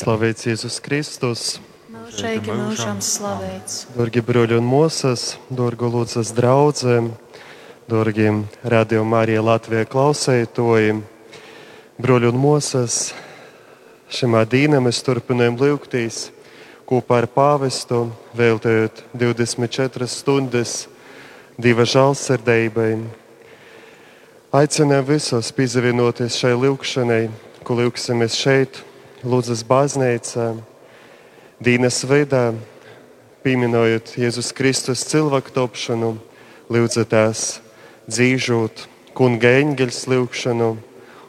Slavēts Jēzus Kristus! Mūžīgi mūžam slavēts! Dārgie broļi un mūsas, dārgo lūdzas draudzēm, dārgie radio Marija Latvijā klausētoji, broļi un mūsas, šimā dīnā mēs turpinām lūgtīs kopā ar pāvestu, veltējot 24 stundas diva žālsirdībai. Aicinām visus pievienoties šai lūkšanai, ko lūksimies šeit, Lūdzas baznīcā, Dīnas veidā, pieminojot Jēzus Kristus cilvēku topšanu, lūdzatās dzīvot kunga eņģeļa lūkšanu,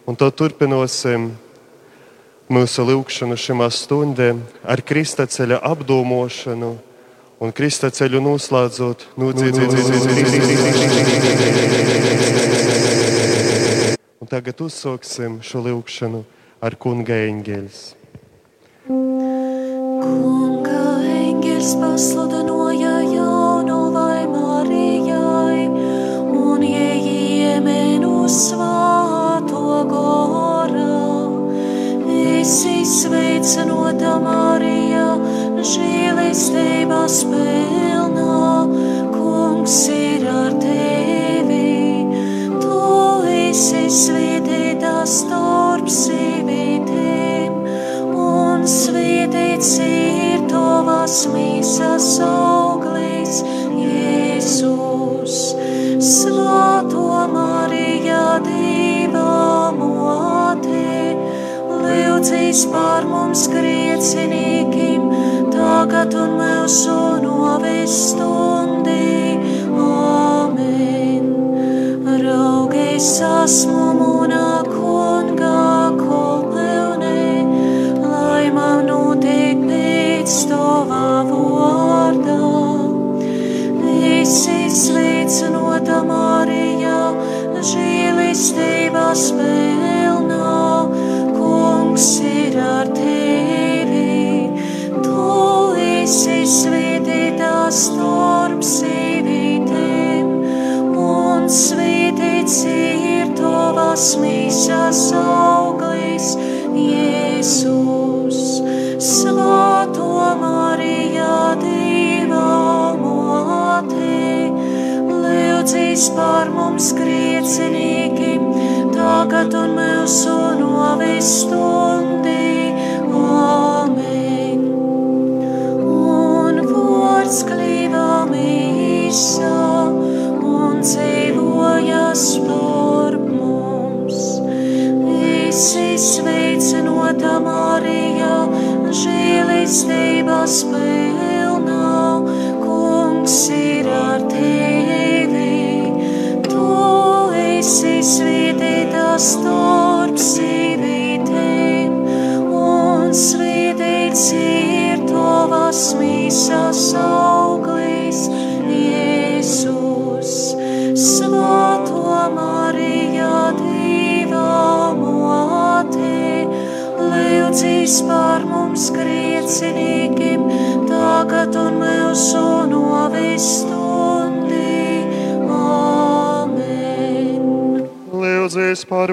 un to turpināsim mūsu lūkšanu šimā stundē ar Krista ceļa apdomošanu un Krista ceļu noslēdzot Un tagad uzsāksim šo lūkšanu ar kunga eņģeļus. Kunga eņģeļs pasludināja jaunu laimā Marijai un ieejamenu svāto gorā. Esi sveicinota Marija, žēlistības pilnā, kungs ir ar tevi. Tu esi svētīta starp sīvītēm, un svētīts ir tavas mīsas auglis, Jēzus. Svāto Marija, Dieva mote, lūdzīs par mums griecinīkim, tagad un mūsu novis stundī.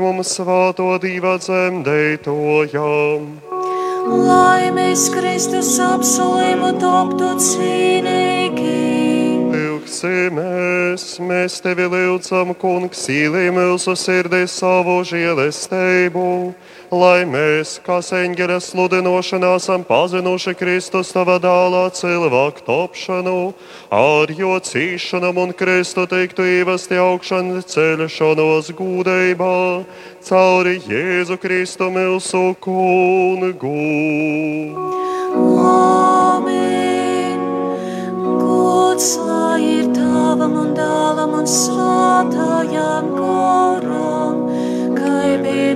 Mums svāto divu dzemdētojām. Lai mēs Kristus apsolījumu toptu cīnīgi. Lūksimies, mēs tevi lūdzam, kungs, īlī mūsu sirdī savu žēlestību, lai mēs, kā eņģeļa sludinošanā, esam pazinuši Kristus tava dālā cilvēku topšanu, ar jo cīšanam un Kristu teiktu īvesti augšana ceļšanos gūdībā, cauri Jēzu Kristu mūsu kungu. Amen. Gods lai ir tavam un dālam un svātājām goram,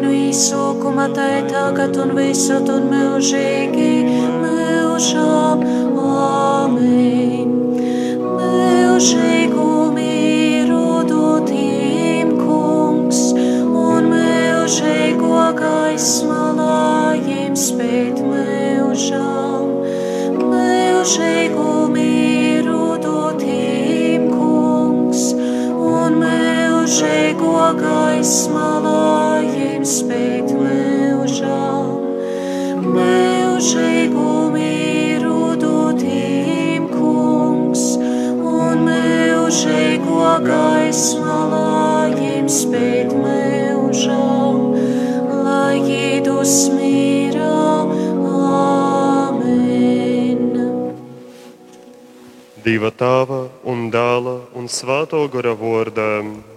kā vienu īsokuma tai tagad un visur un mūžīgi mūžām. Amen. Mūžīgu mīru dotiem kungs un mūžīgo gaismu lājiem spēt mūžām. Mūžīgu mīru dotiem kungs un mūžīgo gaismu lājiem spēt mūžām. Mūžīgu mūžīgu mīru dotīm kungs, un mūžīgo gaismu lājiem spēt mūžam, lai iedus mīra. Amen. Dieva tēva un dēla un svēto gara vārdā.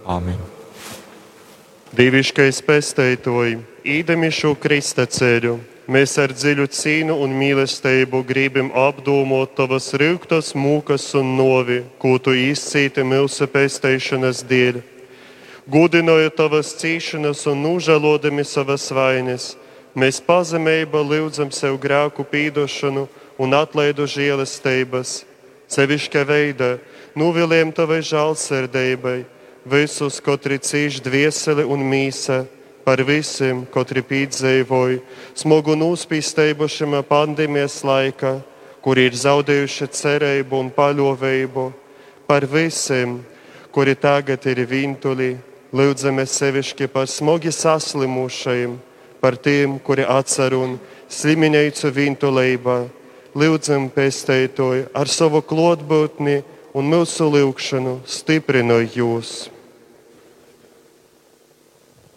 Āmen. Dieviškais pestētoji, īdami šo krista ceļu, mēs ar dziļu cīnu un mīlestību gribam apdomot tavas rūktas, mūkas un novi, ko tu izcīti mūsu pestēšanas dēļ. Gudināju tavas cīšanas un nužēlodami savas vainas, mēs pazemībā lūdzam sev grēku pīdošanu un atlaidu žēlestības. Sevišķa veidā nuviliem tavai žēlsirdībai visus, kotri cīš dvieseli un mīsa, par visiem, kotri piedzīvoja smagu nospīstējumu šim pandēmijas laikā, kuri ir zaudējuši cerību un paļāvību, par visiem, kuri tagad ir vientuļi, lūdzamies sevišķi par smagi saslimušajiem, par tiem, kuri atcer un sliminēju vientuļībā, lūdzam pēstētoju ar savu klotbūtni un mūsu lūgšanu stiprinoju jūs.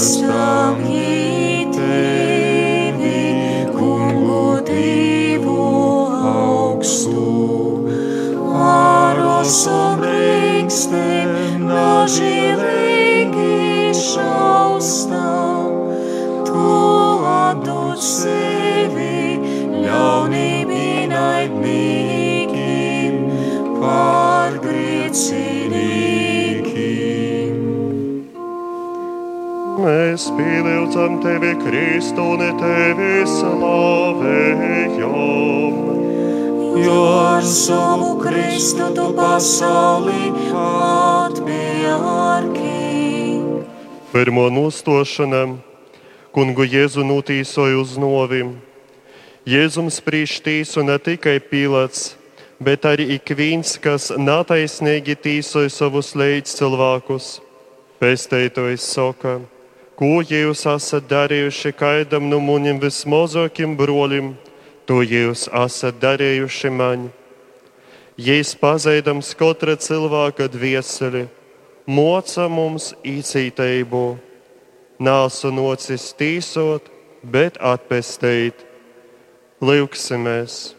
labais Jēzu, tiesas priekšā stāvī. Grēcīgo tautā meklē tavu novi. Īnaidā aklā, bendis klīdzot prasa, tevi kalt Kristā. Pēc tam tevi, kungu divu augstu, arosom rīkstiem nažīlīgi šaustam, tu atdod sevi ļaunībai Mēs pielūdzam tevi, Kristu, un tevi slavējam. Jo ar savu Kristu tu pasauli atpērki. Pirmo nostošana kungu Jēzu notīsoja uz novim. Jēzums spriež tīsu ne tikai Pīlāts, bet arī ik viens, kas netaisnīgi tīsoja savus līdz cilvēkus. Pēstētojs saka, ko jūs esat darījuši kaidam no muņiem vismazākiem broļiem, to jūs esat darījuši man. Jēzus pazīstams katra cilvēka dvieseli, moca mums īcītību, nāsu nocis tīsot, bet atpestīt. Lūksimies!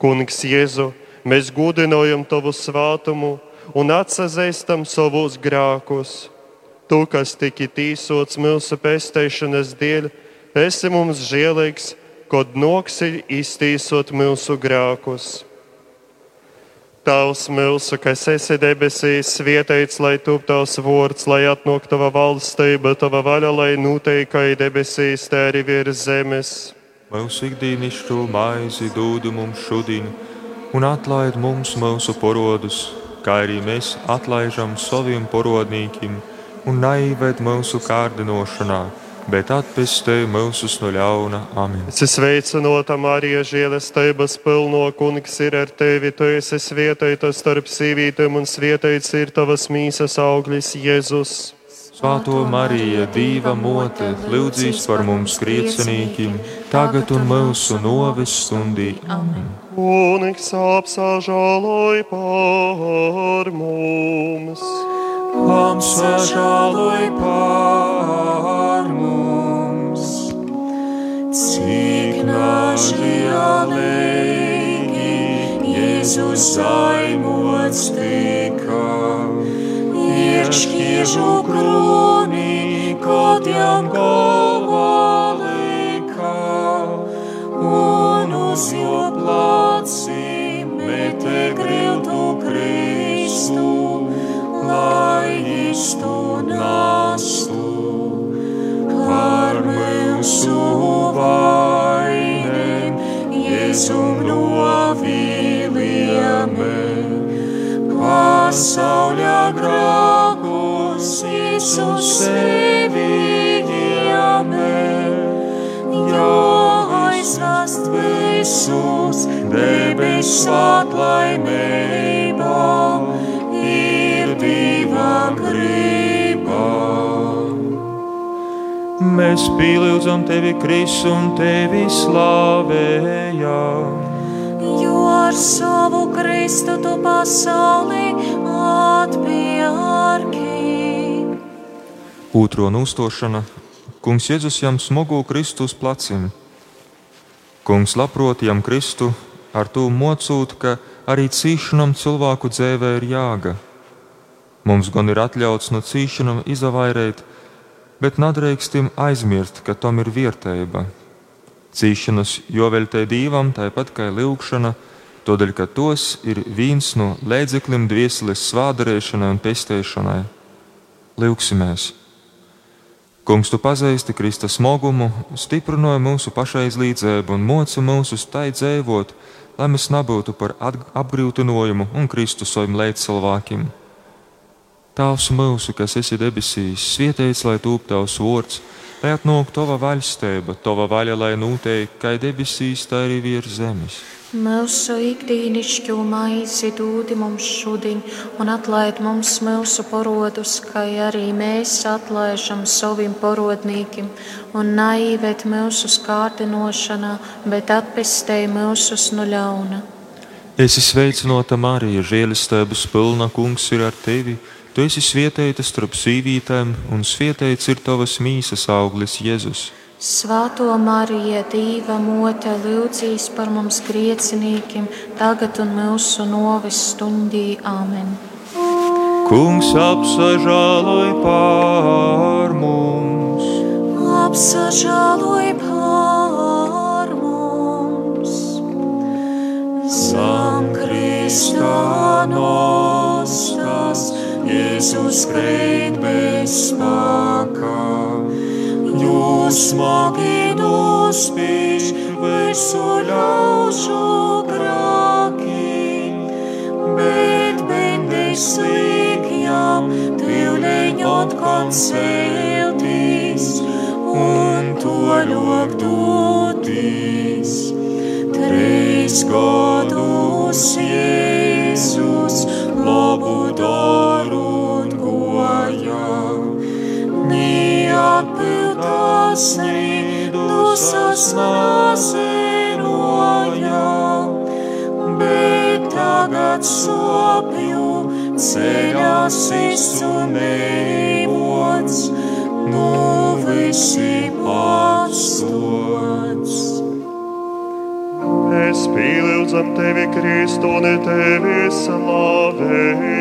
Kungs Jēzu, mēs gudinājam tavu svātumu un atsazīstam savus grākus. Tu, kas tika tīsots mūsu pestēšanas dēļ, esi mums žēlīgs, kad noksi iztīsot mūsu grākus. Tavs mūsu, kas esi debesīs, svētīts, lai top tavs vārds, lai atnāk tava valstība, tava vaļa, lai noteikti debesīs, tā arī virs zemes. Mūsu ikdienišķo maizi dod mums šodien, un atlaid mums mūsu porodus, kā arī mēs atlaižam saviem porodnīkiem, un neived mūsu kārdinošanā, bet atpestē mūsus no ļauna. Amen. Es sveicinota Marija, žēlestības pilno kungs ir ar tevi. Tu esi svētīta starp sīvītēm, un svētīts ir tavas mīsas auglis Jēzus. Svētā Marija, Dieva mote, lūdzīs par mums griecinīkiem, tagad un mūsu novis stundī. Kungs apsažāloj par mums. Apsažāloj par mums, cik nažēlīgi Jēzus zaimots tika. Ieškiežu krūnī, kad jām galvā lika, un uz jo placīm mete griltu Kristu nastu par mūsu vai. Jēzum novīlijamē, pasauļa grākus Jēzus sevi jāmē, jo aizvest visus debesu atlaimībā Mēs pielūdzam tevi, Kristus, un tevi slavējam. Jo ar savu Kristu tu pasauli atpērki. Otro nūstošana. Kungs Jēzus jam smogu Kristus placim. Kungs labprot jam Kristu ar to mocūt, ka arī cīšanam cilvēku dzīvē ir jāga. Mums gan ir atļauts no cīšanam izavairēt, bet nedrīkstam aizmirst, ka tam ir vietēba. Cīšanas joveltē dīvam, tāpat kā lūkšana, tādēļ, ka tos ir viens no līdzekļiem dvieseles svādarēšanai un pestēšanai. Lūksimies! Kungs, tu pazīsti Krista smagumu, stiprināja mūsu pašaizlīdzību un moca mūsu tai dzīvot, lai mēs nebūtu par apgrūtinājumu un Kristu saviem līdzcilvēkiem. Tēvs mūsu, kas esi debesīs, svētīts lai tūp tavs vārds, lai atnāk tava vaļstība, tava vaļa, lai notiek kā debesīs, tā arī virs zemes. Mūsu ikdienišķo maizi dūdi mums šodien, un atlaid mums mūsu parodus, kā arī mēs atlaižam saviem parodnīkiem, un naivēt mūsu skārdinošanā, bet atpestēj mūsus no ļauna. Es esmu sveicināta Marija, žēlistības pilna kungs ir ar tevi. Tu esi svētīta starp sīvītēm, un svētīts ir tavas mīsas auglis Jēzus. Svētā Marija, Dieva mote, lūdzīs par mums griecinīkiem, tagad un mūsu novis stundī. Āmen! Kungs apsažāloj pār mums! Apsažāloj pār mums! Zem Krista nostas, Jēzus kreit bez spēka. Jūs smagi nospīš visu ļaužu grāki, bet bendēs līgjām tīvleņ atkal celtīs un to ļok doties. Trīs gadus Jēzus labu darot gojām, neatpildās dusas nazinoja, bet tagad sopju ceļās izsumējots, nu visi patstots. Pielūdzam tevi, Kristu, un tevi slavējam.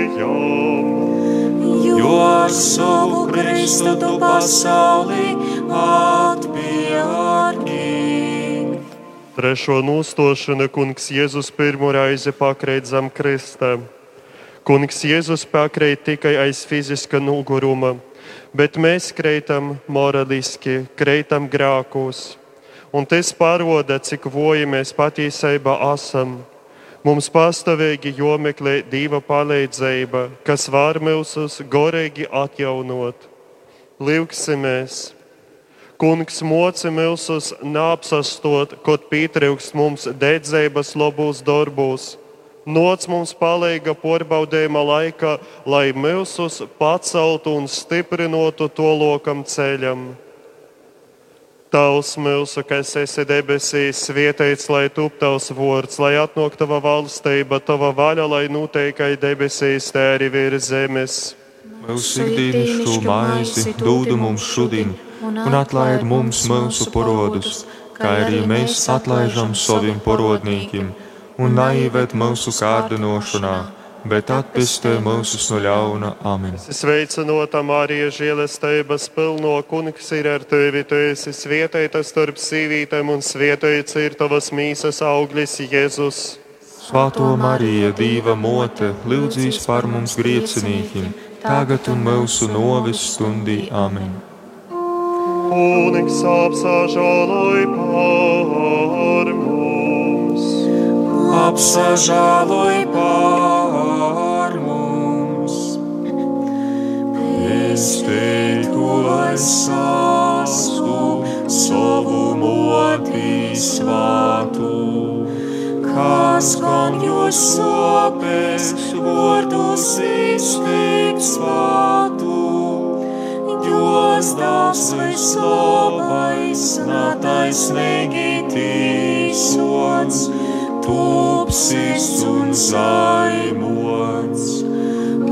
Jo ar savu Kristu tu pasauli atpērki. Trešo nūstošanu kungs Jēzus pirmo reizi pakrīt zem krista. Kungs Jēzus pakrīt tikai aiz fiziska noguruma, bet mēs kreitam moraliski, kreitam grākos. Un tas paroda, cik voji mēs patiesībā esam. Mums pastāvīgi jomeklē dieva palīdzība, kas var mūsus gorīgi atjaunot. Lūksimies! Kungs moci mūsus nāpsastot, kaut pietrūkst mums dedzības labos darbos. Noc mums palīga porbaudējuma laikā, lai mūsus paceltu un stiprinātu to lokam ceļam. Tavs mūsu, kas esi debesīs, svētīts, lai top tavs vārds, lai atnāk tava valstība, tava vaļa, lai noteikai debesīs, tā arī virs zemes. Mūsu ikdienišķo maizi dod mums šodien, un atlaid mums mūsu parodus, kā arī mēs atlaižam saviem parodnīkiem, un naivet mūsu kārdinošanā, bet atpestē mūsus no ļauna. Amen. Sveicinota Marija, žēlestības pilno kungs ir ar tevi. Tu esi svētīta starp sīvītēm, un svētīts ir tavas mīsas auglis Jēzus. Svētā Marija, Dieva mote, lūdzīs par mums griecinīkiem, tagad un mūsu novis stundī. Amen. Kungs apsāžāloj pār mums. apsažāloj pār Pesteikos sāstu savu moti svātu, kas gan jūs sopes vārdus izteikt svātu. Jos dāvs vislabais, nataisnīgi tīsots, tūpsis un zaimots.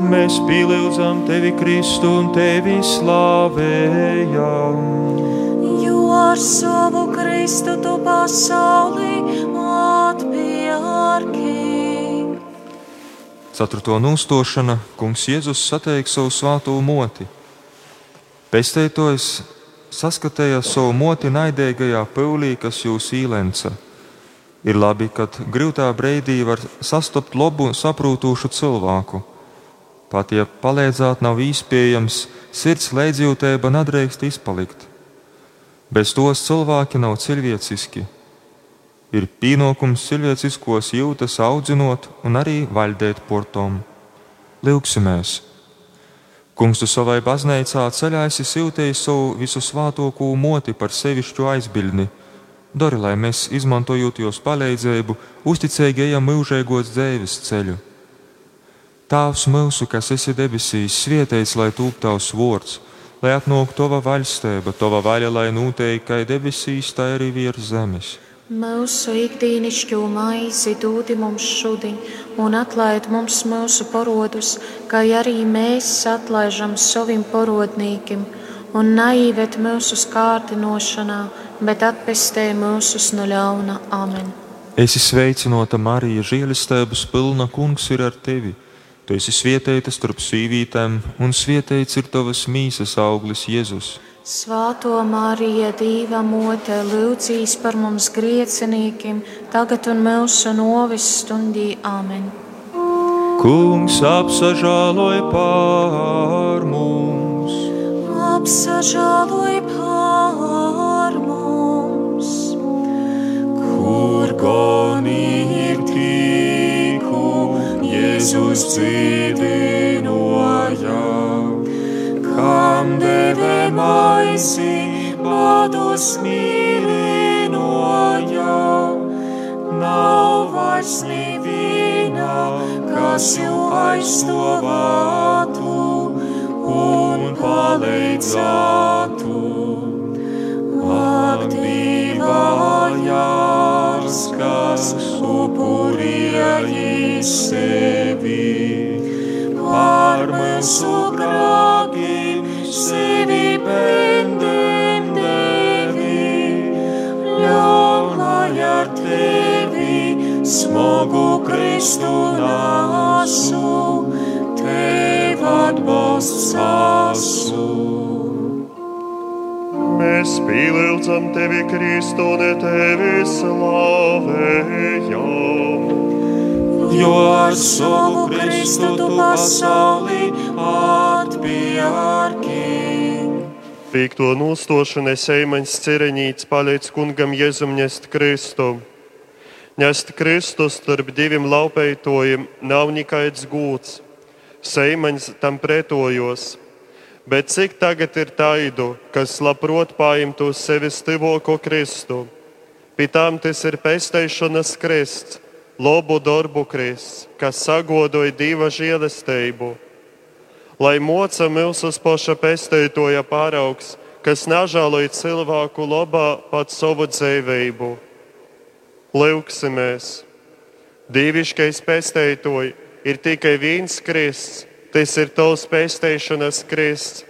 Mēs pielūdzam tevi, Kristu, un tevi slavējam. Jo ar savu Kristu tu pasauli atpērki. Ceturto nūstošana kungs Jēzus sateik savu svāto moti. Pestētojas saskatēja savu moti naidīgajā pūlī, kas jūs īlenca. Ir labi, ka grūtā brīdī var sastopt labu, saprūtošu cilvēku. Pat ja palīdzēt nav iespējams, sirds leidzjūtība nedrīkst izpalikt. Bez tos cilvēki nav cilvēciski. Ir pienākums cilvēciskos jūtas audzinot un arī valdēt portom. Lūksimies! Kungs tu savai baznīcā ceļā esi siltējis savu visu svātoko moti par sevišķu aizbildni Dari, lai mēs, izmantojot jūs palīdzību, uzticīgi ejam mūžīgos dzīves ceļu. Tēvs mūsu, kas esi debesīs, svētīts, lai tūp tavs vārds, lai atnāk tava valstība, tava vaļa, lai notiek kā debesīs, tā arī virs zemes. Mūsu ikdienišķo maizi dod mums šodien, un atlaid mums mūsu parodus, kā arī mēs atlaižam saviem parodnīkiem, un naivet mūsu skārtinošanā bet atpestē mūsus no ļauna. Amen. Es esmu sveicināta Marija, žēlistēbas pilna kungs ir ar tevi. Tu esi svietēta starp sīvītēm, un svietēts ir tavas mīsas auglis Jēzus. Svāto Mariju, Dieva mote, lūdzīs par mums griecinīkiem, tagad un mūsu novis stundī. Amen. Kungs apsažāloja pār mums! Apsažāloja pār mums! kur gan ir tiku Jēzus dzīvinoja, kam deve maisi badus mīlinoja. Nav vairs neviena, kas jau aizstāvētu un palīdzētu. Ak, divājā! kas upurēji sevi par mūsu grākiem, sevi bendem devi, ļaun lai ar tevi smagu Kristu nāsu, tev atbalsts sasu. Mēs pielūdzam tevi, Kristu, un tevi slavējam. Jo ar savu Kristu tu pasauli atpjārki. Pīkto nūstošanai seimaņas cireņīts paliec kungam Jēzum ņest Kristu. Ņest Kristu starp diviem laupeitojiem nav nekāds gūts. Seimaņas tam pretojos Bet cik tagad ir taidu, kas labprot paimtu uz sevis stivoko Kristu? Pie tām tas ir pesteišanas krists, lobu darbu krists, kas sagodoja divu žēlastību. Lai moca mūsu paša pesteitoja pāraugs, kas nežēloja cilvēku labā pat savu dzīvību. Lūksimies! Dieviškais pesteitoja ir tikai viens krists Tas ir tavs pēstēšanas krists,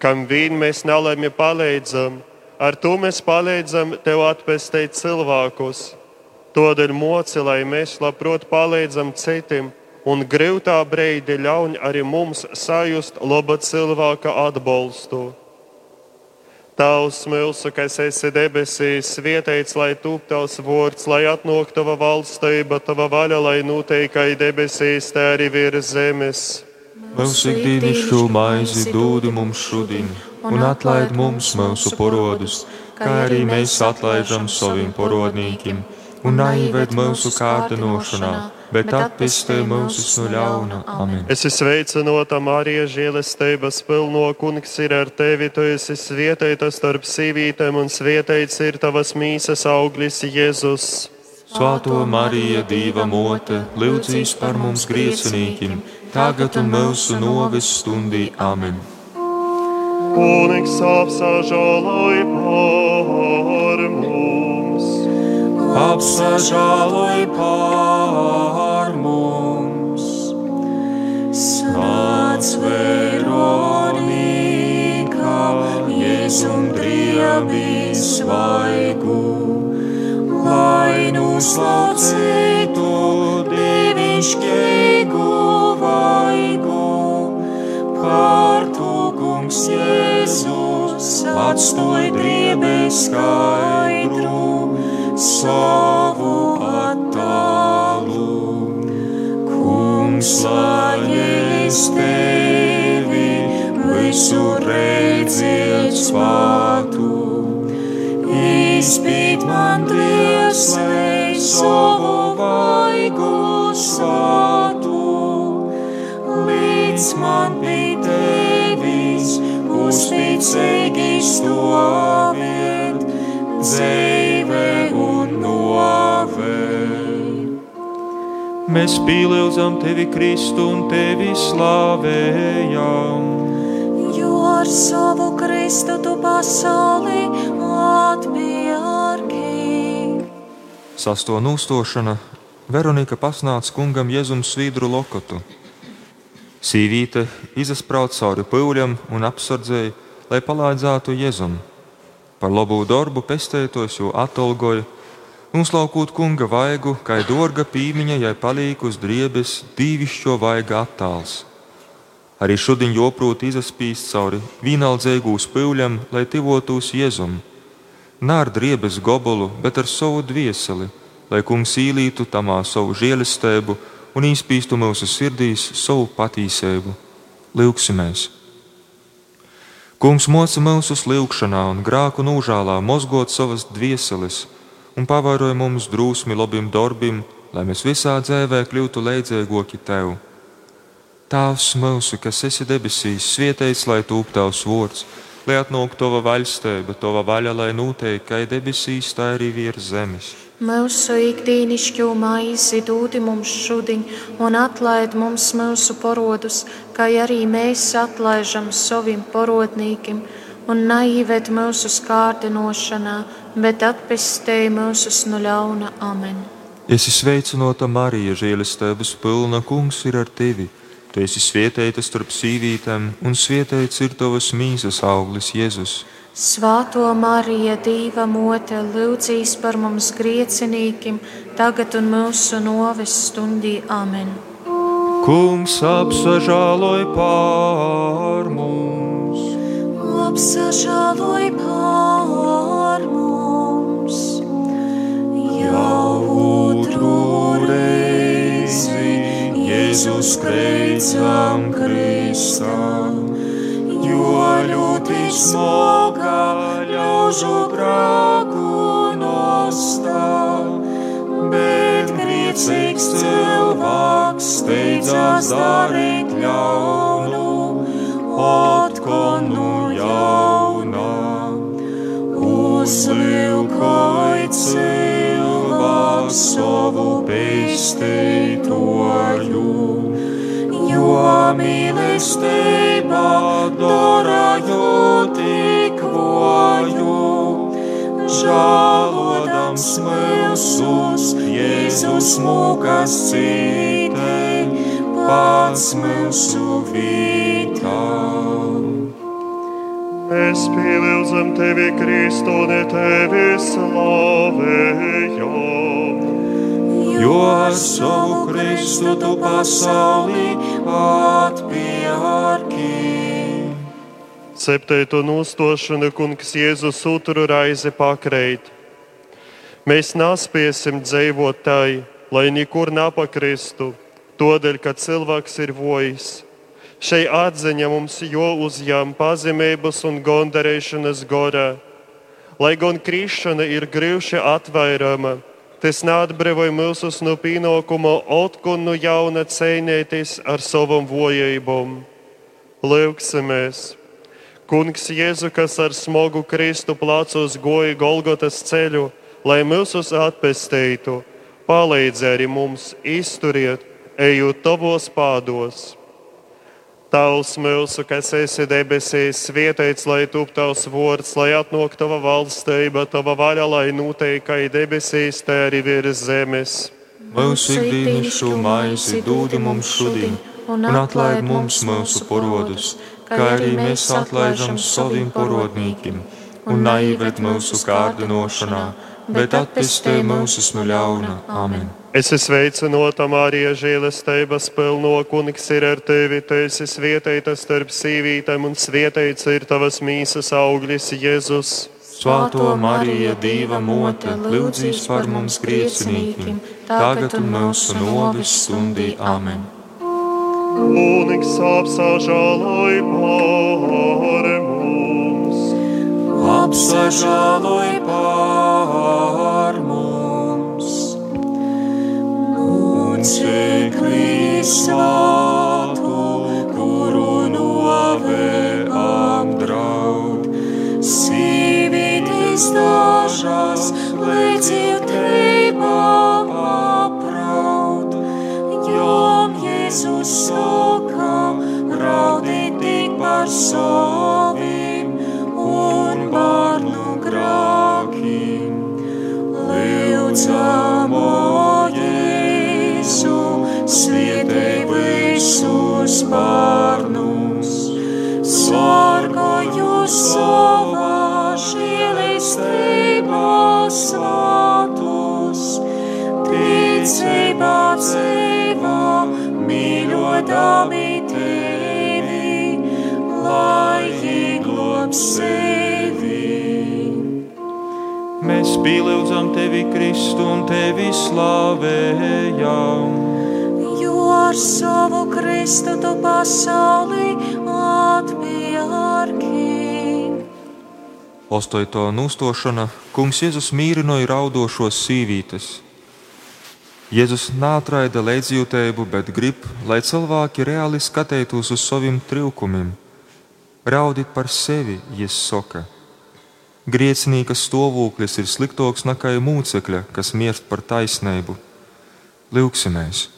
kam vien mēs nelēmi palīdzam. Ar to mēs palīdzam tev atpestīt cilvēkus. Tādēļ moci, lai mēs labprāt palīdzam citiem, un grūtā brīdī ļauj arī mums sajust laba cilvēka atbalstu. Tavs mūsu, kas esi debesīs, svētīts, lai tūp tavs vārds, lai atnāk tava valstība, tava vaļa, lai notikai debesīs, tā arī virs zemes. Mūsu ikdienišķo maizi dod mums šodien, un atlaid mums mūsu porodus, kā arī mēs atlaidam saviem porodnīkiem, un neieved mūsu kārdinošanā bet atpestī mūs no ļauna. Amen. Es esmu sveicināta, Marija, žēlestības pilno kungs ir ar tevi. Tu esi svētīta starp sīvītēm, un svētīts ir tavas mīsas auglis Jēzus. Svētā Marija, Dieva mote, lūdzīs par mums griecinīkiem, tagad un mūsu novis stundī. Amen. Kungs apsažāloj par! Apsažāloj par mums. Sāc Veronika, Jēzum driebi svaigu, lai nuslaucītu dievišķīgu vaigu. Par tu, kungs Jēzus, atstoj driebē skaidru savu attālu. Kungs, lai es tevi visu redziet svātu, izpīt man dvēselē savu vaigu svātu, līdz man pie tevis uzticīgi stāvēt dzīve un novēt. Mēs pielūdzam tevi, Kristu, un tevi slavējam. Jo ar savu Kristu tu pasauli atbjārgi. Sasto nūstošana Veronika pasnāca kungam Jēzum svīdru lokotu. Sīvīte izasprāta cauri pūļam un apsardzēja, lai palaidzētu Jēzum. Par labu darbu pestētos, jo atolgoja, uzlaukot kunga vaigu, kā dorga pīmiņa, jai palīk uz driebes dīvišķo vaiga attāls. Arī šodien joprot izaspīst cauri vīnaldzēgūs pūļam, lai tivotos Jēzum. Nā ar driebes gobolu, bet ar savu dvieseli, lai kungs īlītu tamā savu žēlestību un izpīstu mūsu sirdīs savu patīsību. Lūksimies! Kungs moca mūsu lūgšanā un grāku nūžālā, mozgot savas dvieseles un pavairoja mums drūsmi labiem darbiem, lai mēs visā dzīvē kļūtu leidzēgoki tev. Tēvs mūsu, kas esi debesīs, svētīts, lai tūp tavs vārds, lai atnāk tava vaļstība, tava vaļa, lai notiek kā debesīs, tā arī virs zemes. Mūsu ikdienišķo maizi dod mums šodien, un atlaid mums mūsu porodus, kā arī mēs atlaižam saviem porodnīkiem, un neieved mūsu skārdinošanā, bet atpestēji mūsus no ļauna. Amen. Es esmu sveicināta Marija, žēlestības pilna kungs ir ar tevi. Tu esi svētīta starp sīvītēm, un svētīts ir tavas mīzes auglis Jēzus. Svētā Marija, Dieva mote, lūdzīs par mums griecinīkiem, tagad un mūsu noves stundī. Amen. Kungs apsažāloj pār mums, Apsažāloj pār mums, Jau otru reizi Jēzus kreicam Kristā, jo ļoti smoga ļaužu grāku nostā, bet griecīgs cilvēks steidzās darīt ļaunu, atkonu jaunā. Uzvilkoj cilvēks savu pestītoju, jo mīlestība dara tik voju. Žālodams mūsus, Jēzus mūkas cītē, pats mūsu vītām. Mēs pielūdzam tevi, Kristu, un tevi slavējam. savu Kristu tu pasaulī. Septēto nostošanu kungs Jēzus uturu raizi pakreit. Mēs nāspiesim dzīvot tai, lai nekur nepakristu, todēļ, ka cilvēks ir vojis. Šai atziņa mums jo uzņem pazemības un gondarēšanas gorā. Lai gan krišana ir grūši atvairama, tas neatbrīvoja mūsus no pienākuma otkun no jauna cīnīties ar savam vojībām. Lūksimies! Kungs Jēzu, kas ar smagu Kristu plecos goja Golgotas ceļu, lai mūsus atpestītu, palīdzi arī mums izturiet, ejot tavos pādos. Tavs mūsu, kas esi debesīs, svētīts, lai top tavs vārds, lai atnāk tava valstība, tava vaļa, lai notiek kā debesīs, tā arī virs zemes. Mūsu ikdienišķo maizi dod mums šodien, un atlaid mums mūsu porodus, kā arī mēs atlaižam saviem porodnīkiem, un neieved mūsu kārdinošanā, bet atpestē mūsus no ļauna. Amen. Es esmu sveicināta, Marija, žēlestības pilno, kungs ir ar tevi. Tu esi svētīta starp sīvītēm, un svētīts ir tavas mīsas auglis, Jēzus. Svētā Marija, Dieva mote, lūdzīs par mums griecinīkiem, tagad un mūsu novis stundī. Amen. Kungs apsažāloj par mums. Apsažāloj par Mūcekļi svātu, kuru novē apdraud. Sīvītis dažās, lai dzīvtībā apraud. Jom Jēzus saka, raudīt tik par saviem un bērnu grākiem. Lūdzam, Jēzu, svietēj visus bērnus, sargāju savā žēlistībā svētus, ticībā dzīvā, mīļotami tevi, lai ieglob sevi. Mēs pielūdzam tevi, Kristu, un tevi slavējam. Ar savu Kristu tu pasauli atpjārki. Ostoito nūstošana kungs Jēzus mīrinoja raudošos sīvītes. Jēzus neatraida līdzjūtību, bet grib, lai cilvēki reāli skatītos uz saviem trūkumiem. Raudīt par sevi, Jēzus saka. Griecinīga stāvoklis ir sliktāks nekā mūcekļa, kas mirst par taisnību. Lūksimies!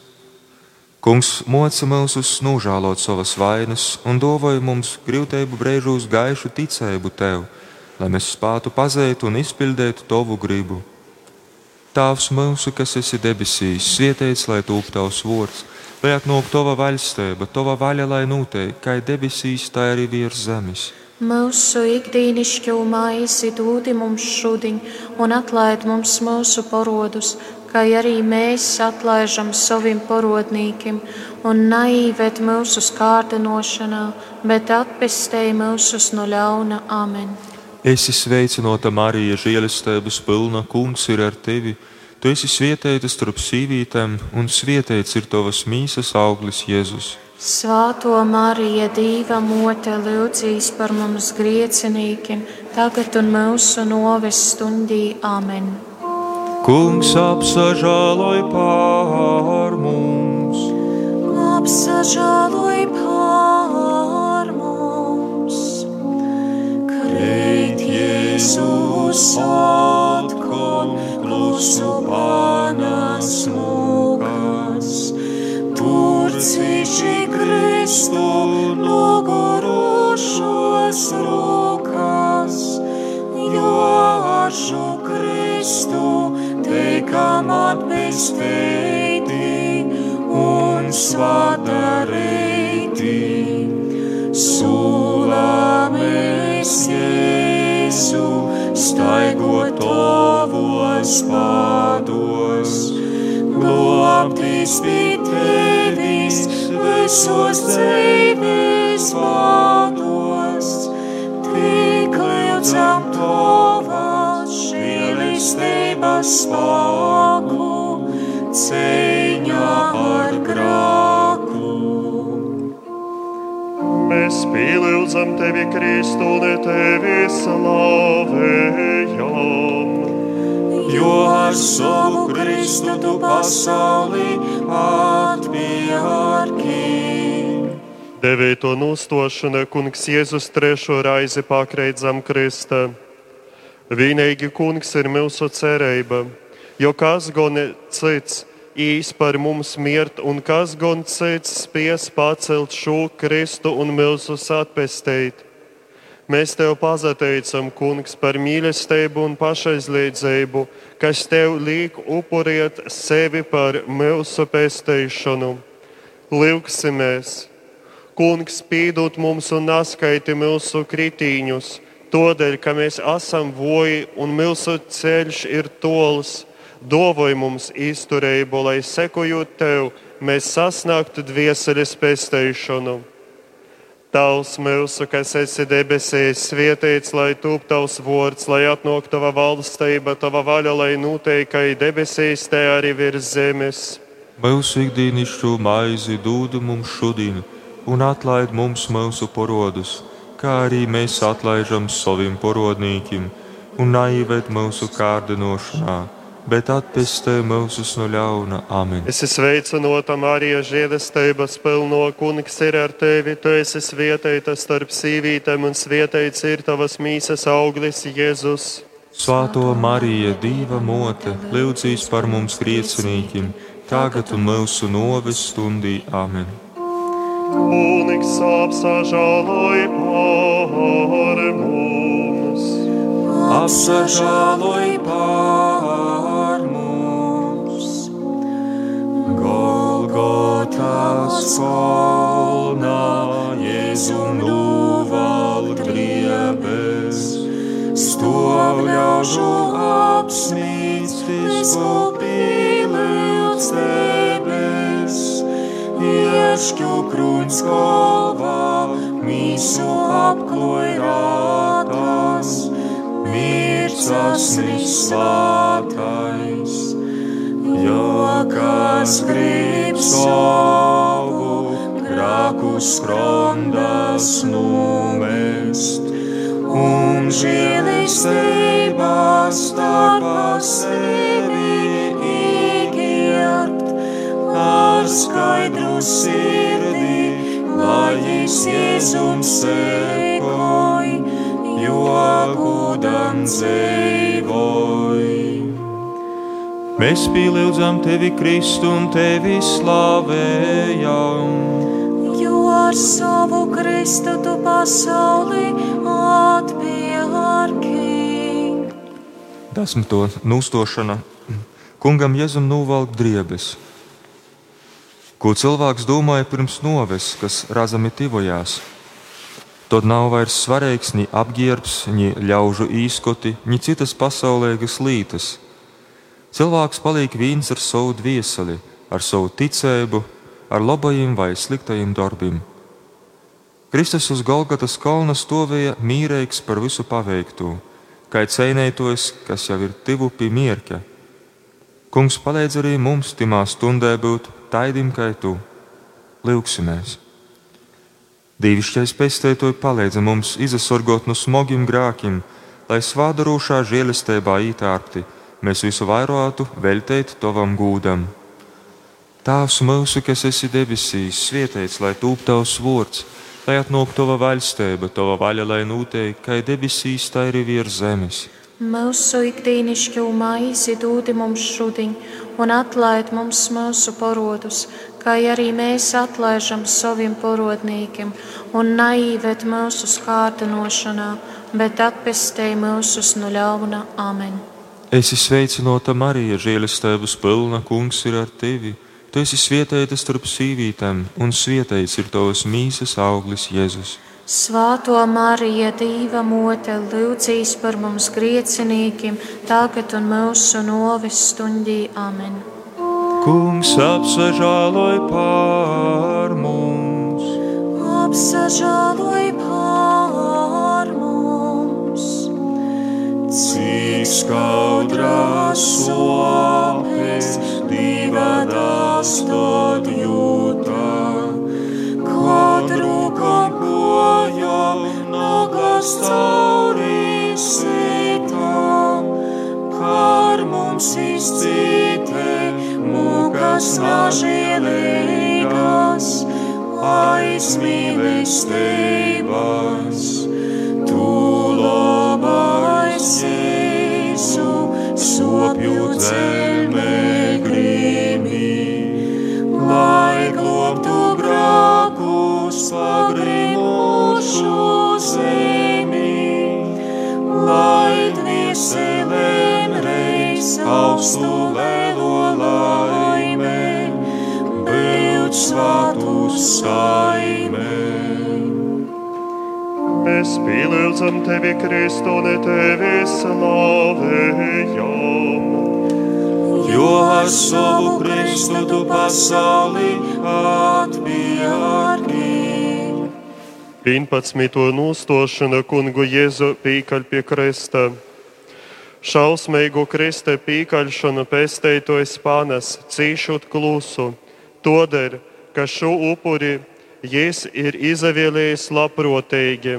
Kungs moca mūsus nožēlot savas vainas un dāvāja mums grūtību brīžos gaišu ticību tev, lai mēs spētu pazīt un izpildīt tavu gribu. Tēvs mūsu, kas esi debesīs, svētīts, lai tūp tavs vārds, lai atnāk tava valstība, tava vaļa, lai notiek, kā debesīs, tā arī virs zemes. Mūsu ikdienišķo maizi dod mums šodien, un atlaid mums mūsu parodus, kā arī mēs atlaižam saviem parodnīkiem, un naivēt mūsu skārdinošanā, bet atpestēj mūsus no ļauna. Amen! Esi sveicināta, Marija, žēlestības pilna, kungs ir ar tevi. Tu esi svētīta starp sīvītēm, un svētīts ir tavas mīsas auglis, Jēzus. Svāto Marija, Dīva mote, lūdzīs par mums griecinīkiem, tagad un mūsu noves stundī. Amen! Kungs apsažāloj pār mums, Apsažāloj pār mums! Kreit Jēzus atkal klusu panas mūkas, tur cīši Kristu teikam atpestēti un svadarēti. Sulamies Jēzu, staigot tavos pādos, glābtis pie tevis visos dzīves vārdos, tik lūdzam tavas žēlistības spēku cīņā ar grāku. Mēs pielūdzam tevi, Kristu, un tevi slavējam. Jo ar savu Kristu tu pasauli atpērki. Devīto nostošana kungs Jēzus trešo reizi pakreit zem krista. Vienīgi kungs ir mūsu cerība, jo kas gan cits īs par mums mirt, un kas gan cits spies pacelt šo Kristu un mūsus atpestīt. Mēs tev pazateicam, kungs, par mīlestību un pašaizliedzību, kas tev liek upuriet sevi par mūsu pestīšanu. Lūksimies! Kungs, pīdot mums un neskaiti mūsu kritīņus, tādēļ, ka mēs esam voji un mūsu ceļš ir tols. Dovoj mums izturību, lai sekojot tev, mēs sasniegtu dvieseles pestīšanu. Tavs mūsu, kas esi debesīs, svētīts, lai tūp tavs vārds, lai atnāk tava valstība, tava vaļa, lai noteikai debesīs, te arī virs zemes. Mūsu ikdienišķo maizi dod mums šodien, un atlaid mums mūsu porodus, kā arī mēs atlaižam saviem porodnīkiem, un naivet mūsu kārdinošanā bet atpestē mūsus no ļauna. Amen. Es esmu sveicinota Marija, žēlestības pilno kungs ir ar tevi. Tu esi svētīta starp sīvītēm, un svētīts ir tavas mīsas auglis, Jēzus. Svētā Marija, Dieva mote, lūdzīs par mums griecinīkiem, tagad un mūsu novis stundī. Amen. Kungs apsažāloj par mums. Apsažāloj par mums. Golgotas kolnā Jēzu nuvalk driebes. Stovļaužu apsmīstis, kopīlīts debes. Iešķu krūns kolvā, mīsu apklojrātās, mircas svātais. Jo kas grib savu grāku skrondas numest, un žēlistības starpā sevi ar skaidru sirdi, lai es Jēzum sekoj, jo gudam dzīvoj. Mēs pielūdzam tevi, Kristu, un tevi slavējam. Jo ar savu Kristu tu pasauli atpērki. Desmito nūstošana. Kungam Jēzum novalk driebes. Ko cilvēks domāja pirms noves, kas razami tivojās? Tad nav vairs svarīgs ni apģērbs, ni ļaužu īskoti, ni citas pasaulīgas lītas. Cilvēks paliek viens ar savu dvieseli, ar savu ticību, ar labajiem vai sliktajiem darbiem. Kristus uz Golgatas kalna stāvēja mīrīgs par visu paveikto, kā cēnētos, kas jau ir tuvu pie mierka. Kungs palīdz arī mums timā stundē būt taidim kā tu. Lūksimies! Dīvišķais pestētoji palīdz mums izasorgot no smogiem grākiem, lai svādarošā žēlestībā ītārpti mēs visu vairātu veltīt tavam gūdam. Tēvs mūsu, kas esi debesīs, svētīts, lai tūp tavs vārds, lai atnāk tava valstība, tava vaļa, lai notiek, kā debesīs, tā arī virs zemes. Mūsu ikdienišķo maizi dod mums šodien, un atlaid mums mūsu parodus, kā arī mēs atlaižam saviem parodnīkiem, un naivet mūsu skārdinošanā, bet atpestēj mūsus no ļauna. Amen! Es esmu sveicināta Marija, žēlestības pilna, kungs ir ar tevi. Tu esi svētīta starp sīvītēm, un svētīts ir tavs mīsas auglis Jēzus. Svāto Marija, Dīva mote, lūdzīs par mums griecinīkiem, tagad un mūsu novis stundī. Amen! Kungs apsažāloj pār mums, apsažāloj pār mums. Cik skaudrās sopes divadās tad jūtā, nogas cauri sitām, par mums izcītē mūkas nažēlīgas, aizmīlestības. Tu labais Jēzu, sopju dzēmē augstu vēlo laimē, būt svātu saimē. Mēs pielūdzam tevi, Kristu, un tevi slavējam. Jo ar savu Kristu tu pasauli atpjārki. 11. nūstošana kungu Jēzu pīkaļ pie kresta. Šausmīgu krista pīkaļšanu pēstētojas panes, cīšot klusu. Todēļ, ka šo upuri Jēs ir izavēlējis labprotīgi,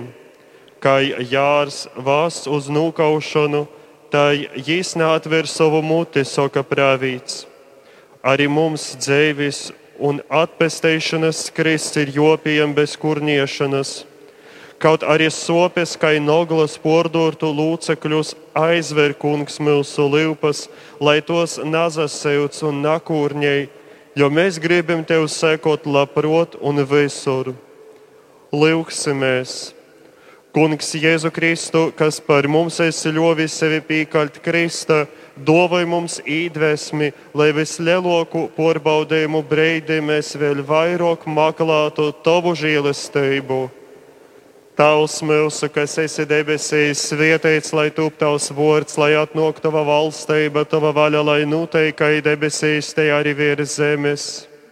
kā jārs vārsts uz nūkaušanu, tai Jēs neatver savu muti, saka prāvīts. Arī mums dzēvis un atpestēšanas krists ir jopiem bez kurniešanas. Kaut arī sopes, kā noglas pordurtu lūcekļus, aizver kungs mūsu līpas, lai tos nazaseuts un nakūrņei, jo mēs gribam tev sekot labprot un visur. Lūksimies! Kungs Jēzu Kristu, kas par mums esi ļovis sevi pīkaļt Krista, dāvāj mums īdvesmi, lai vislielāko porbaudījumu breidi mēs vēl vairāk meklētu tavu žēlastību. Tavs mūsu, kas esi debesīs, svētīts, lai top tavs vārds, lai atnāk tava valstība, tava vaļa, lai noteikti debesīs, te arī virs zemes.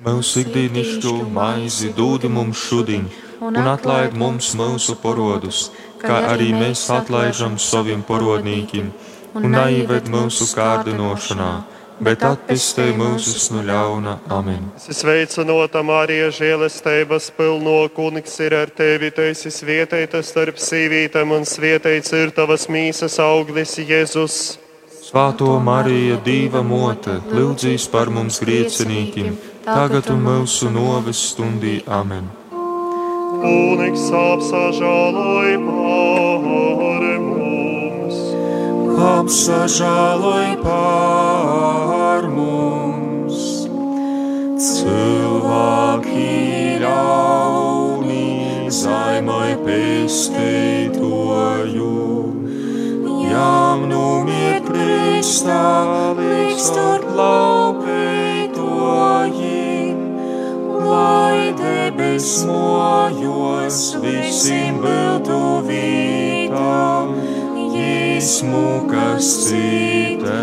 mūsu ikdienišķo maizi dod mums šodien, un atlaid mums mūsu porodus, kā arī mēs atlaižam saviem porodnīkiem, un neieved mūsu kārdinošanā, bet atpestē mūsus no ļauna. Amen. Sveicinota Marija, žēlestības pilno kungs ir ar tevi, tu esi svētīta starp sīvītēm, un svētīts ir tavas mīsas auglis Jēzus. Svētā Marija, Dieva mote, lūdzīs par mums griecinīkiem, tagad un mūsu noves stundī. Amen. Kungs apsažāloj pār mums. apsažāloj pār Cilvēki ļauni zaimai pestētoju, jām numiet kristā līdz tur laupētojim, lai debes mojos visiem būtu vītām. Jēsmu, kas cita,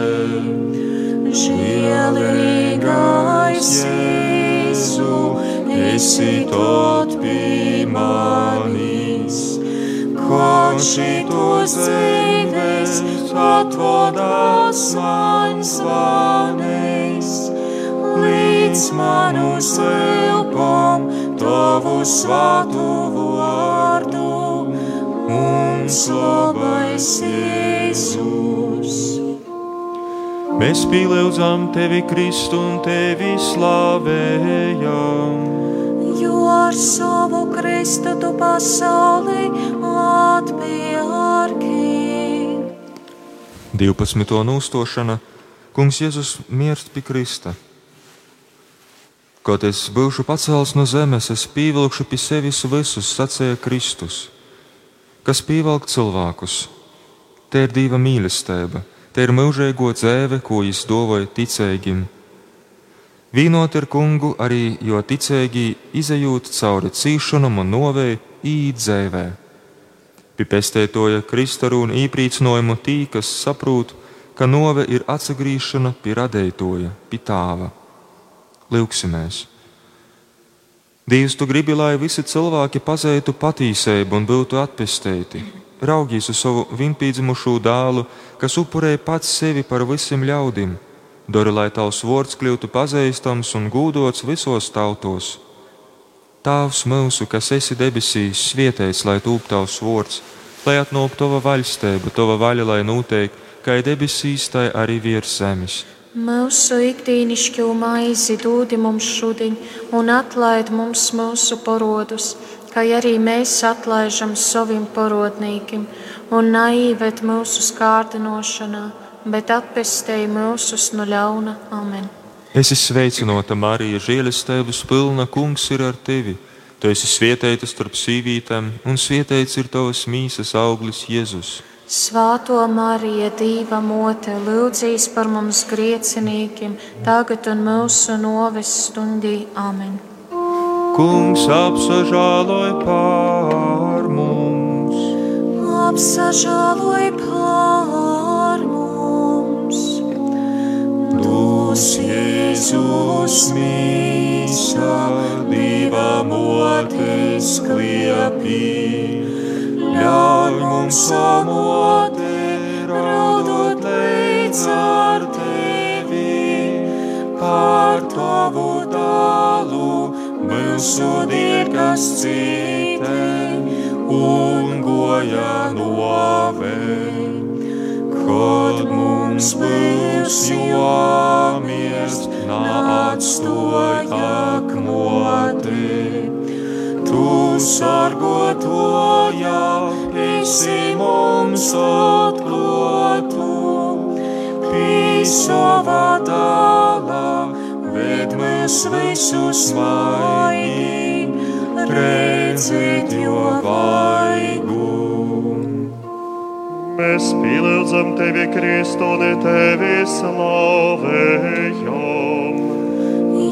žēlīgais Jēzu, esi tot pie manis, kad šitos dzīves atvodās man svanēs, līdz manu silpam tavu svātu vārdu un slavais Jēzus. Mēs pielūdzam tevi, Kristu, un tevi slavējam. Jo ar savu Kristu tu pasauli atpērki. 12. nūstošana Kungs Jēzus mirst pie Krista. Kad es būšu pacēlis no zemes, es pievilkšu pie sevis visus, sacīja Kristus, kas pievelk cilvēkus. Te ir diva mīlestība, te ir mūžīgo dzēve, ko viņš dovoja ticīgiem. Vīnot ar kungu arī, jo ticīgi izējūt cauri cīšanam un novēju īt dzēvē. Pipestētoja kristarūna īprīcinājumu tī, kas saprūt, ka nove ir atsagrīšana pie radētoja, pie tāva. Lūksimies! Dievs, tu gribi, lai visi cilvēki pazītu patīcību un būtu atpestēti. Raugies uz savu vienpīdzimušo dēlu, kas upurēja pats sevi par visiem ļaudīm. Dori, lai tavs vārds kļūtu pazīstams un gūdots visos tautos. Tēvs mūsu, kas esi debesīs, svietēs, lai tūp tavs vārds, lai atnāk tava vaļstība, tava vaļa, lai notiek, kā debesīs, tai arī virs zemes. Mūsu ikdienišķo maizi dod mums šodien, un atlaid mums mūsu parodus, kā arī mēs atlaižam saviem parodnīkiem, un naivet mūsu skārdinošanā, bet atpestēji mūsus no ļauna. Amen. Es esmu sveicināta, Marija, žēlestības pilna, kungs ir ar tevi. Tu esi svietēta starp sīvītēm, un svietēts ir tavas mīsas auglis Jēzus. Svāto Mariju, Dieva mote, lūdzīs par mums griecinīkiem, tagad un mūsu noves stundī. Amen. Kungs apsažāloj pār mums, apsažāloj pār mums. Dūs Jēzus mīsā, Dieva motes kliepī ļauj mums samote, raudot līdz ar tevi, par tavu dalu, mūsu diekas citē, un goja novē. Kad mums būs jomies, nāc to akmotē. Tu sargotoja, esi mums atklātu, pīsava dālā, ved mēs visus maigi, redzēt jo vaigu. Mēs pielūdzam tevi, Kristu, un tevi slavējam.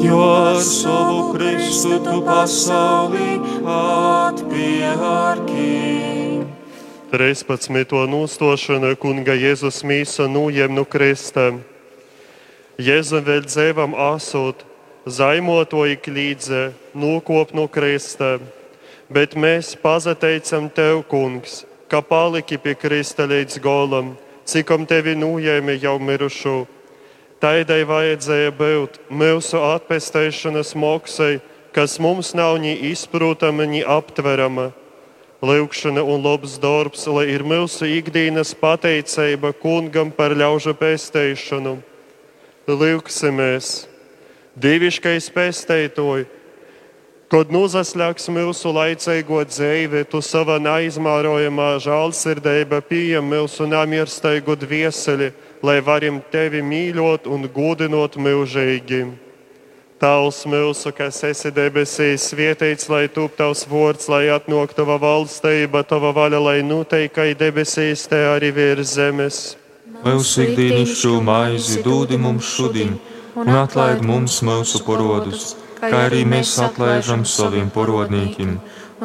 Jo ar savu Kristu tu pasauli atpērki. 13. nūstošana kunga Jēzus mīsa nūjem no vēl dzēvam asot, zaimotoji klīdze, nokop no kristām, bet mēs pazateicam tev, kungs, ka paliki pie krista līdz golam, cikom tevi nūjēmi jau mirušu. Taidai vajadzēja būt mūsu atpestēšanas moksai, kas mums nav ni izprotama, ni aptverama. Lūkšana un labs darbs, lai ir mūsu ikdienas pateicība kungam par ļaužu pestēšanu. Lūksimies, diviškais pestētoji, kad nozasļāks mūsu laicīgo dzīvi, tu savā neizmērojamā žēlsirdība pieņem mūsu namirstaigu dvieseli, lai varam tevi mīļot un godinot mūžīgi. Tēvs mūsu, kas esi debesīs, svētīts, lai top tavs vārds, lai atnāk tava valstība, tava vaļa, lai noteikti kā debesīs, te arī virs zemes. Mūsu ikdienišķo maizi dod mums šodien, un atlaid mums mūsu parodus, kā arī mēs atlaižam saviem parodnīkiem,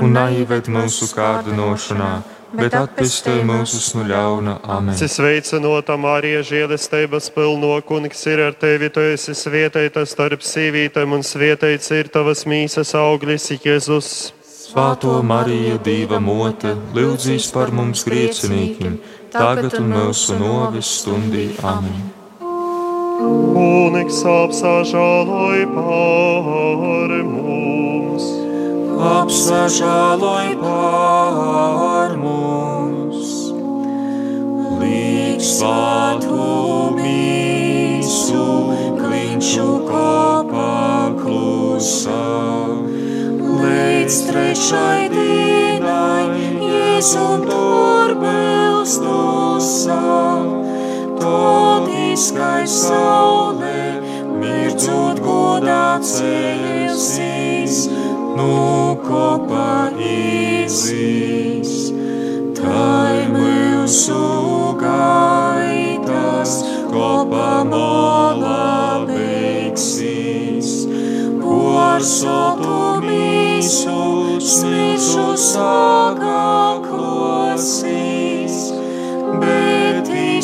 un neieved mūsu kārdinošanā bet atpestī mūsus no ļauna. Amen. Es sveicinota Marija, žēlestības pilno kungs ir ar tevi, tu esi svietēta starp sīvītēm, un svietēts ir tavas mīsas auglis, Jēzus. Svētā Marija, Dieva mote, lūdzīs par mums griecinīkiem, tagad un mūsu novis stundī. Amen. Kungs apsažāloj pār mums. Apsažāloj pār mums. Līdz svātu mīsu, klinšu kopā klusā. Līdz trešai dienai, Jēzum tur tusā. Tad izskai saulē, mirdzot godā celsies nu kopā izīs. Tai mūsu gaitas kopā mola beigsies. Por sotu mīsu smišu sākā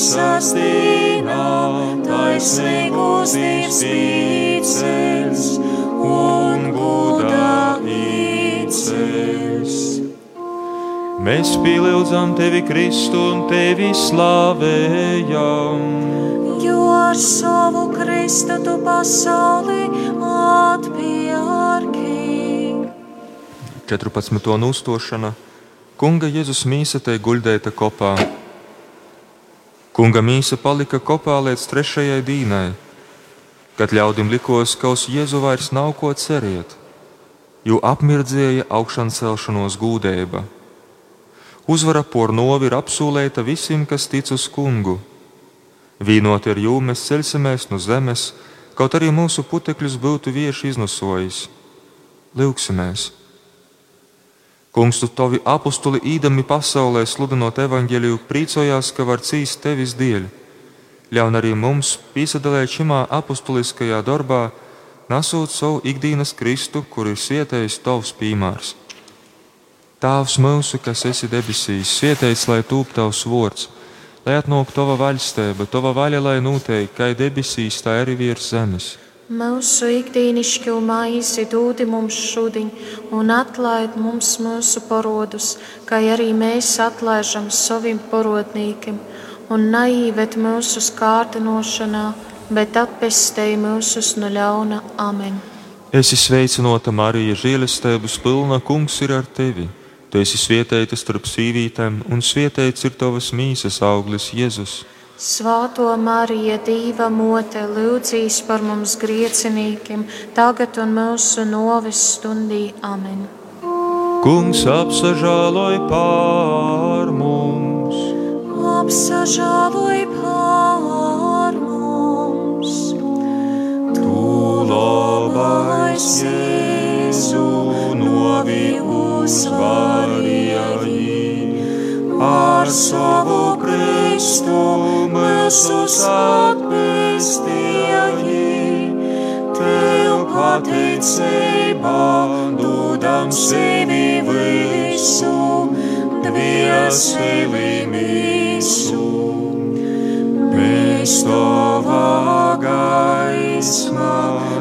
Dienā taisnīgus dievs ticēs un gudā īcēs. Mēs pielūdzam tevi, Kristu, un tevi slavējam. Jo ar savu Kristu tu pasauli atpērki. 14. uztošana Kunga Jēzus mīsa te guļdēta kopā. Kunga mīsa palika kopā līdz trešajai dīnai, kad ļaudim likos, ka uz Jēzu vairs nav ko cerēt, jo apmirdzēja augšan celšanos gūdēba. Uzvara por novi ir apsūlēta visiem, kas tic uz kungu. Vīnot ar jūmu mēs ceļsimies no zemes, kaut arī mūsu putekļus būtu vieši iznosojis. Lūksimies! Kungs, tu tavi apustuli īdami pasaulē, sludinot evaņģēliju, priecājās, ka var cīst tevis dēļ. Ļaun arī mums piesadalēt šimā apustuliskajā darbā, nesot savu ikdienas Kristu, kur ir sietējis tavs pīmārs. Tēvs mūsu, kas esi debesīs, sietējis, lai tūp tavs vārds, lai atnāk tava vaļstība, tava vaļa, lai noteikti, kā debesīs, tā arī virs zemes. Mūsu ikdienišķo maizi dūdi mums šodien, un atlaid mums mūsu parodus, kā arī mēs atlaižam saviem parodnīkiem, un neīvet mūsu skārtinošanā, bet atpestēji mūsus no ļauna amen. Es esmu sveicināta Marija, žēlestības pilna kungs ir ar tevi. Tu esi svietēta starp sīvītēm, un svietēts ir tavas mīsas auglis Jēzus. Svētā Marija, Dieva mote, lūdzīs par mums griecinīkiem, tagad un mūsu novis stundī. Amen. Kungs apsažāloj pār mums, Apsažāloj pār mums. Tu labais Jēzu novi uzvarēji ar savu Kristu mūsus atpestēji. Tev pateicībā dodam sevi visu, dvieseli mīsu. Mēs tavā gaismā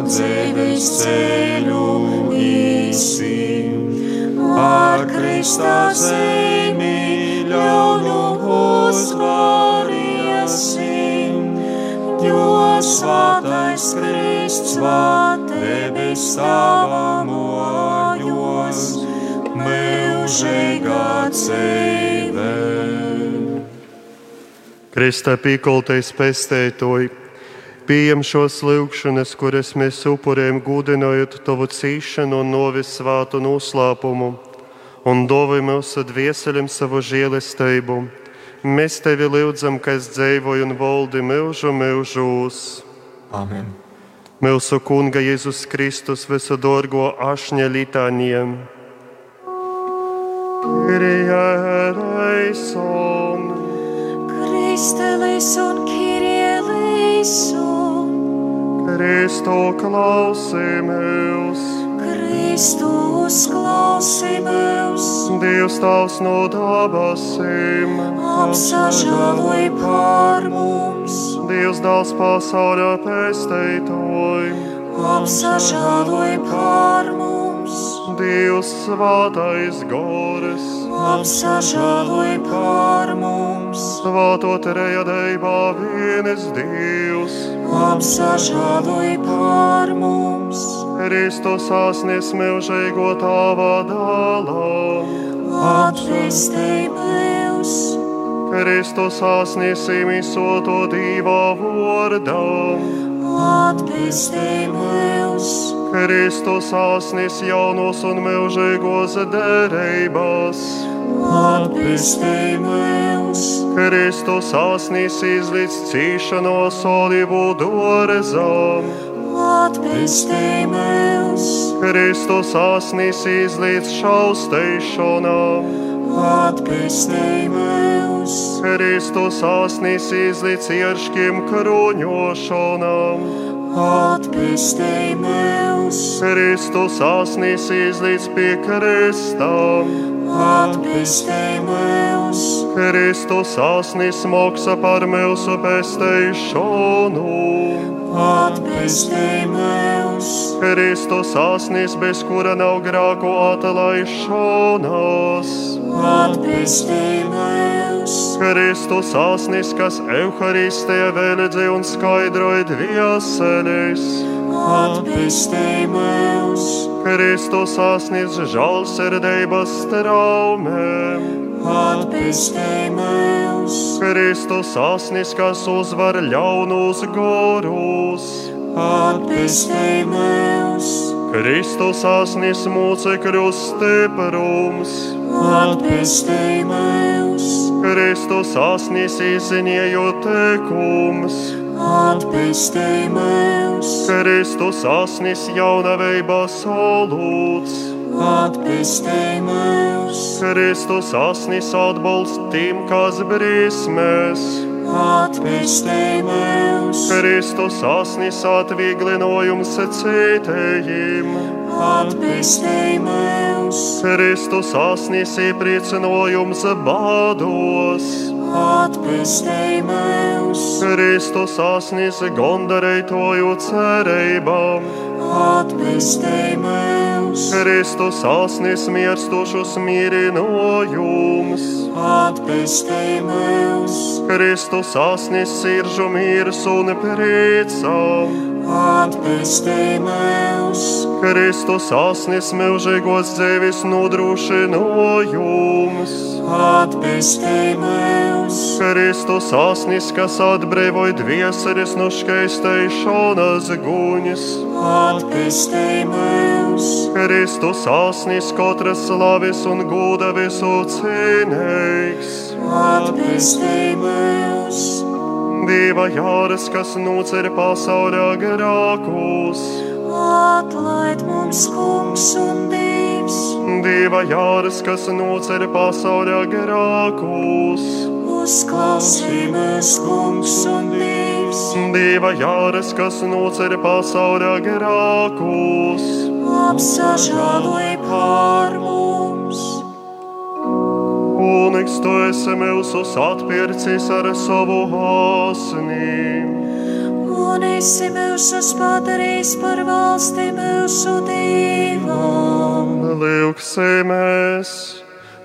dzīves ceļu īsim, ar Kristā zemi ļauņu uzvariesim, jo svātais Krists vāt debes tavā mojos, mūžīgā ceļā. Kristā pīkoltais pestētoji, pieņem šos lūgšanas, kuras mēs upurējam gudinājot tavu cīšanu un novis svātu noslēpumu, un dāvāj mūsu dvieseļiem savu žēlastību. Mēs tevi lūdzam, kas dzīvoja un valdi mūžu mūžos. Amen. Mūsu Kunga Jēzus Kristus visu dārgo ašņa litāniem. Kirjēreison, Kristelis un Kirielis un Kristu klausīmies, Kristus klausīmies, Dievs tavs no dabasīm, apsažāloj pār mums, Dievs dāls pasaulē pēstētoji, apsažāloj pār mums, Dievs svātais gores, apsažāloj pār mums, svātot rejadējumā vienas Dievs. Apsažāloj pār mums, Kristus asnis mūžīgo tavā dālā. atvestī mūs, Kristus asnis imisoto divā vārdā. atvestī mūs, Kristus asnis jaunos un mūžīgos derībās. Atvestī mūs, Kristus asnis izlīdz cīšanos olivu dārezām. atvestī mūs, Kristus asnis izlīdz šausteišanām. atvestī mūs, Kristus asnis izlīdz ierškiem kruņošanām. atvestī mūs, Kristus asnis izlīdz pie kristām. Atvestī mūs, Kristus asnis maksā par mūsu pesteišanu. atvestī mūs, Kristus asnis, bez kura nav grāku atlaišanās. Atpestī mūs, Kristus asnis, kas Euharistē vēledzi un skaidroja dvieseles. Atpestī mūs, Kristus asnis žēlsirdības traumēm. atpestī mūs, Kristus asnis, kas uzvar ļaunus gorus. atpestī mūs, Kristus asnis mūcekļu stiprums. atpestī mūs, Kristus asnis izziņojot tekums. Atpestī mūs, Kristus asnis jaunavībā solūts. atpestī mūs, Kristus asnis atbalst tiem, kas brīsmēs. atpestī mūs, Kristus asnis atvieglinojums citējiem. atpestī mūs, Kristus asnis iepriecinojums bādos. atpestī mūs, Kristus asnis gondarētoju cerībām. atpestī mūs, Kristus asnis mirstošus mīrinojums. atpestī mūs, Kristus asnis siržu mīrs un priecām. atpestī mūs, Kristus asnis mūžīgos dzīves nodrošinājums. atpestī mūs, Kristus asnis, kas atbrīvoja dvieseris no škeistēšanas guņas. atpestī mūs, Kristus asnis, katras slavis un gūda visu cienīgs. atpestī mūs, Dieva jāras, kas nocer pasaulē grākus. Atlaid mums kungs un dievs, Dieva jāras, kas nocer pasaulē grākus. uzklausī mūs kungs un dievs, Dieva jāras, kas nocer pasaulē grākus. apsažāloj pār mums, Kungs, tu esi mūsu atpircis ar savu asnīm. Un esi mūs padarījis par valsti mūsu dievam. Lūksimies!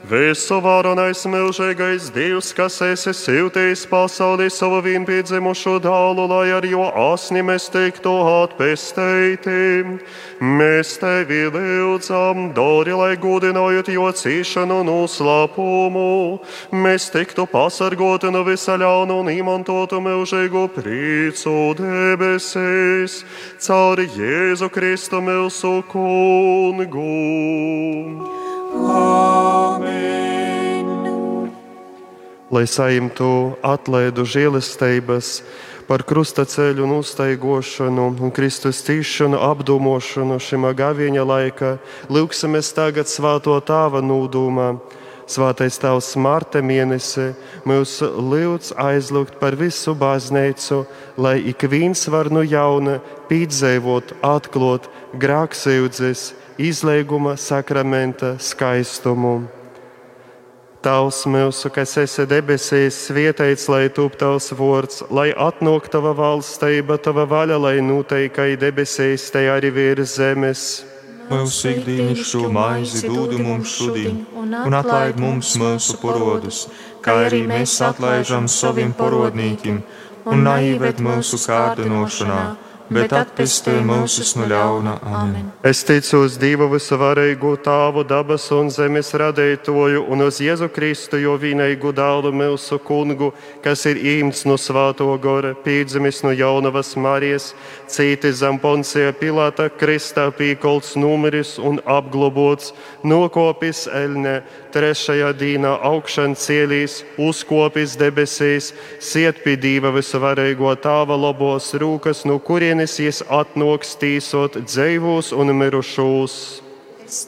Visu varonais milzīgais Dievs, kas esi siltījis pasaulī savu vienpiedzimušo dālu, lai ar jo asni mēs tiktu atpestēti. Mēs tevi lūdzam, dori, lai gudinājot jo cīšanu un uzlapumu, mēs tiktu pasargoti no visa ļauna un izmantotu milzīgu priecu debesīs, cauri Jēzu Kristu mūsu kungu. Amen. lai saimtu atlaidu žēlestības par krustaceļu un uztaigošanu un Kristus tīšanu apdomošanu šim gaviņa laika, lūksimies tagad svāto tāva nūdūmā. Svātais Tavs Marta mēnesi mūs lūdz aizlūgt par visu baznīcu, lai ik viens var no jauna pīdzēvot, atklot grāksīdzes, izlēguma sakramenta skaistumu. Tavs mūsu, kas esi debesīs, svietēts, lai top tavs vārds, lai atnāk tava valstība, tava vaļa, lai noteikai debesīs, te arī virs zemes. Mūsu ikdienišķo maizi dod mums šodien, un atlaid mums mūsu parodus, kā arī mēs atlaižam saviem parodnīkiem, un neieved mūsu kārdinošanā, bet atpestī mūsus no ļauna. Amen. Es ticu uz Dievu visavarīgu Tēvu, dabas un zemes radītoju, un uz Jēzu Kristu, jo vienīgu dēlu mūsu kungu, kas ir īmts no Svēto gora, piedzimis no jaunavas Marijas, cītis zem Poncija Pilāta, Kristā pīkolts numeris un apglobots, nokopis Elne, trešajā dīnā augšana cielīs, uzkopis debesīs, siet pie Dieva visavarīgo Tēva labos rūkas, no kurienes jis atnoks tīsot dzīvos un mirušos.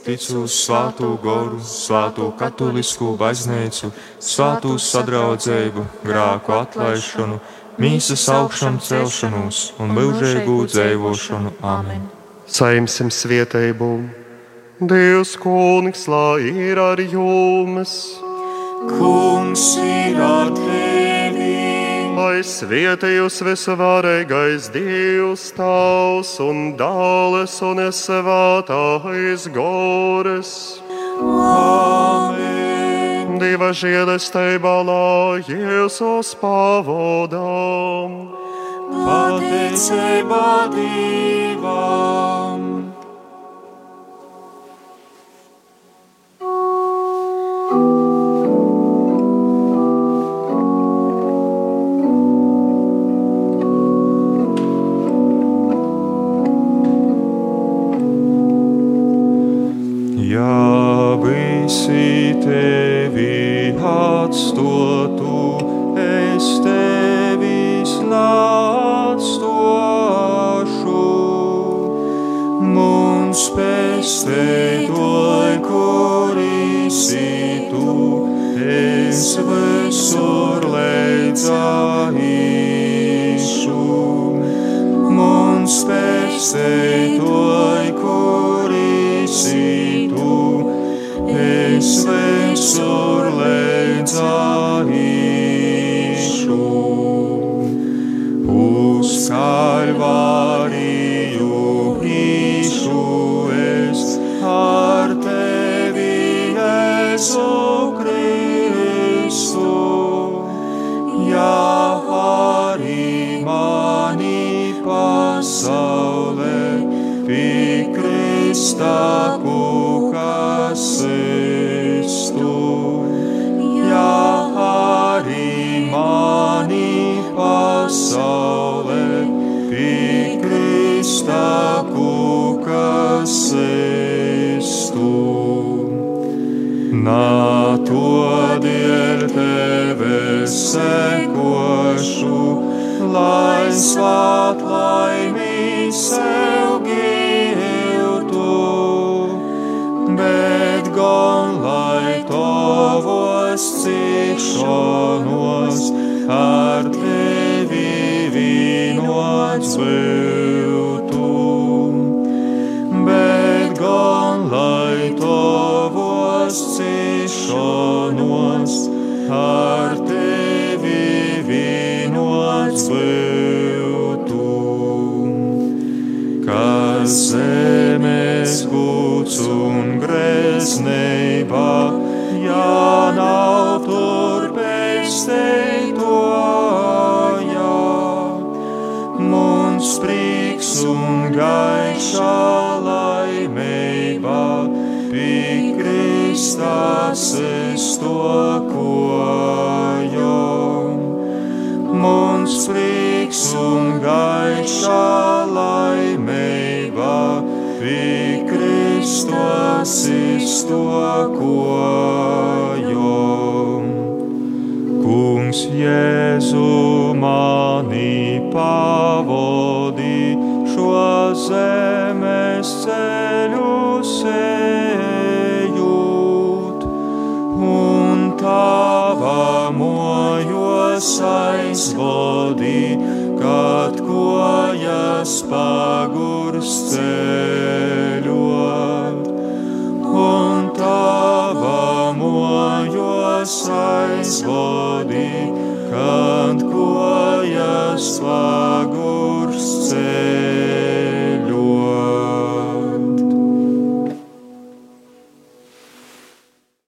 Ticu uz Svēto goru, Svēto katolisku baznīcu, Svēto sadraudzību, grāku atlaišanu, mīsas augšanu celšanos un mūžīgu dzīvošanu. Amen. Saimsim svietējumu. Dievs, kungs, lai ir ar jums, Kungs ir ar tevi, lai svietījus visvarīgais Dievs tavs un dāles un svātais gores. Amen. Dieva žēlestība, lai Jēzus pavadām. Pateicība Dievam. Visi tevi atstotu, es tevis neatstošu. Mums pestētoj, kur esi tu, es visur leidzāīšu. Mums pestētoj, visur leidzāīšu. Uz kalvāriju īšu es ar tevi, Jēzu Kristu. Ja arī mani pasaulē pikristā Nā todēļ tevi sekošu, lai svāt laimī sev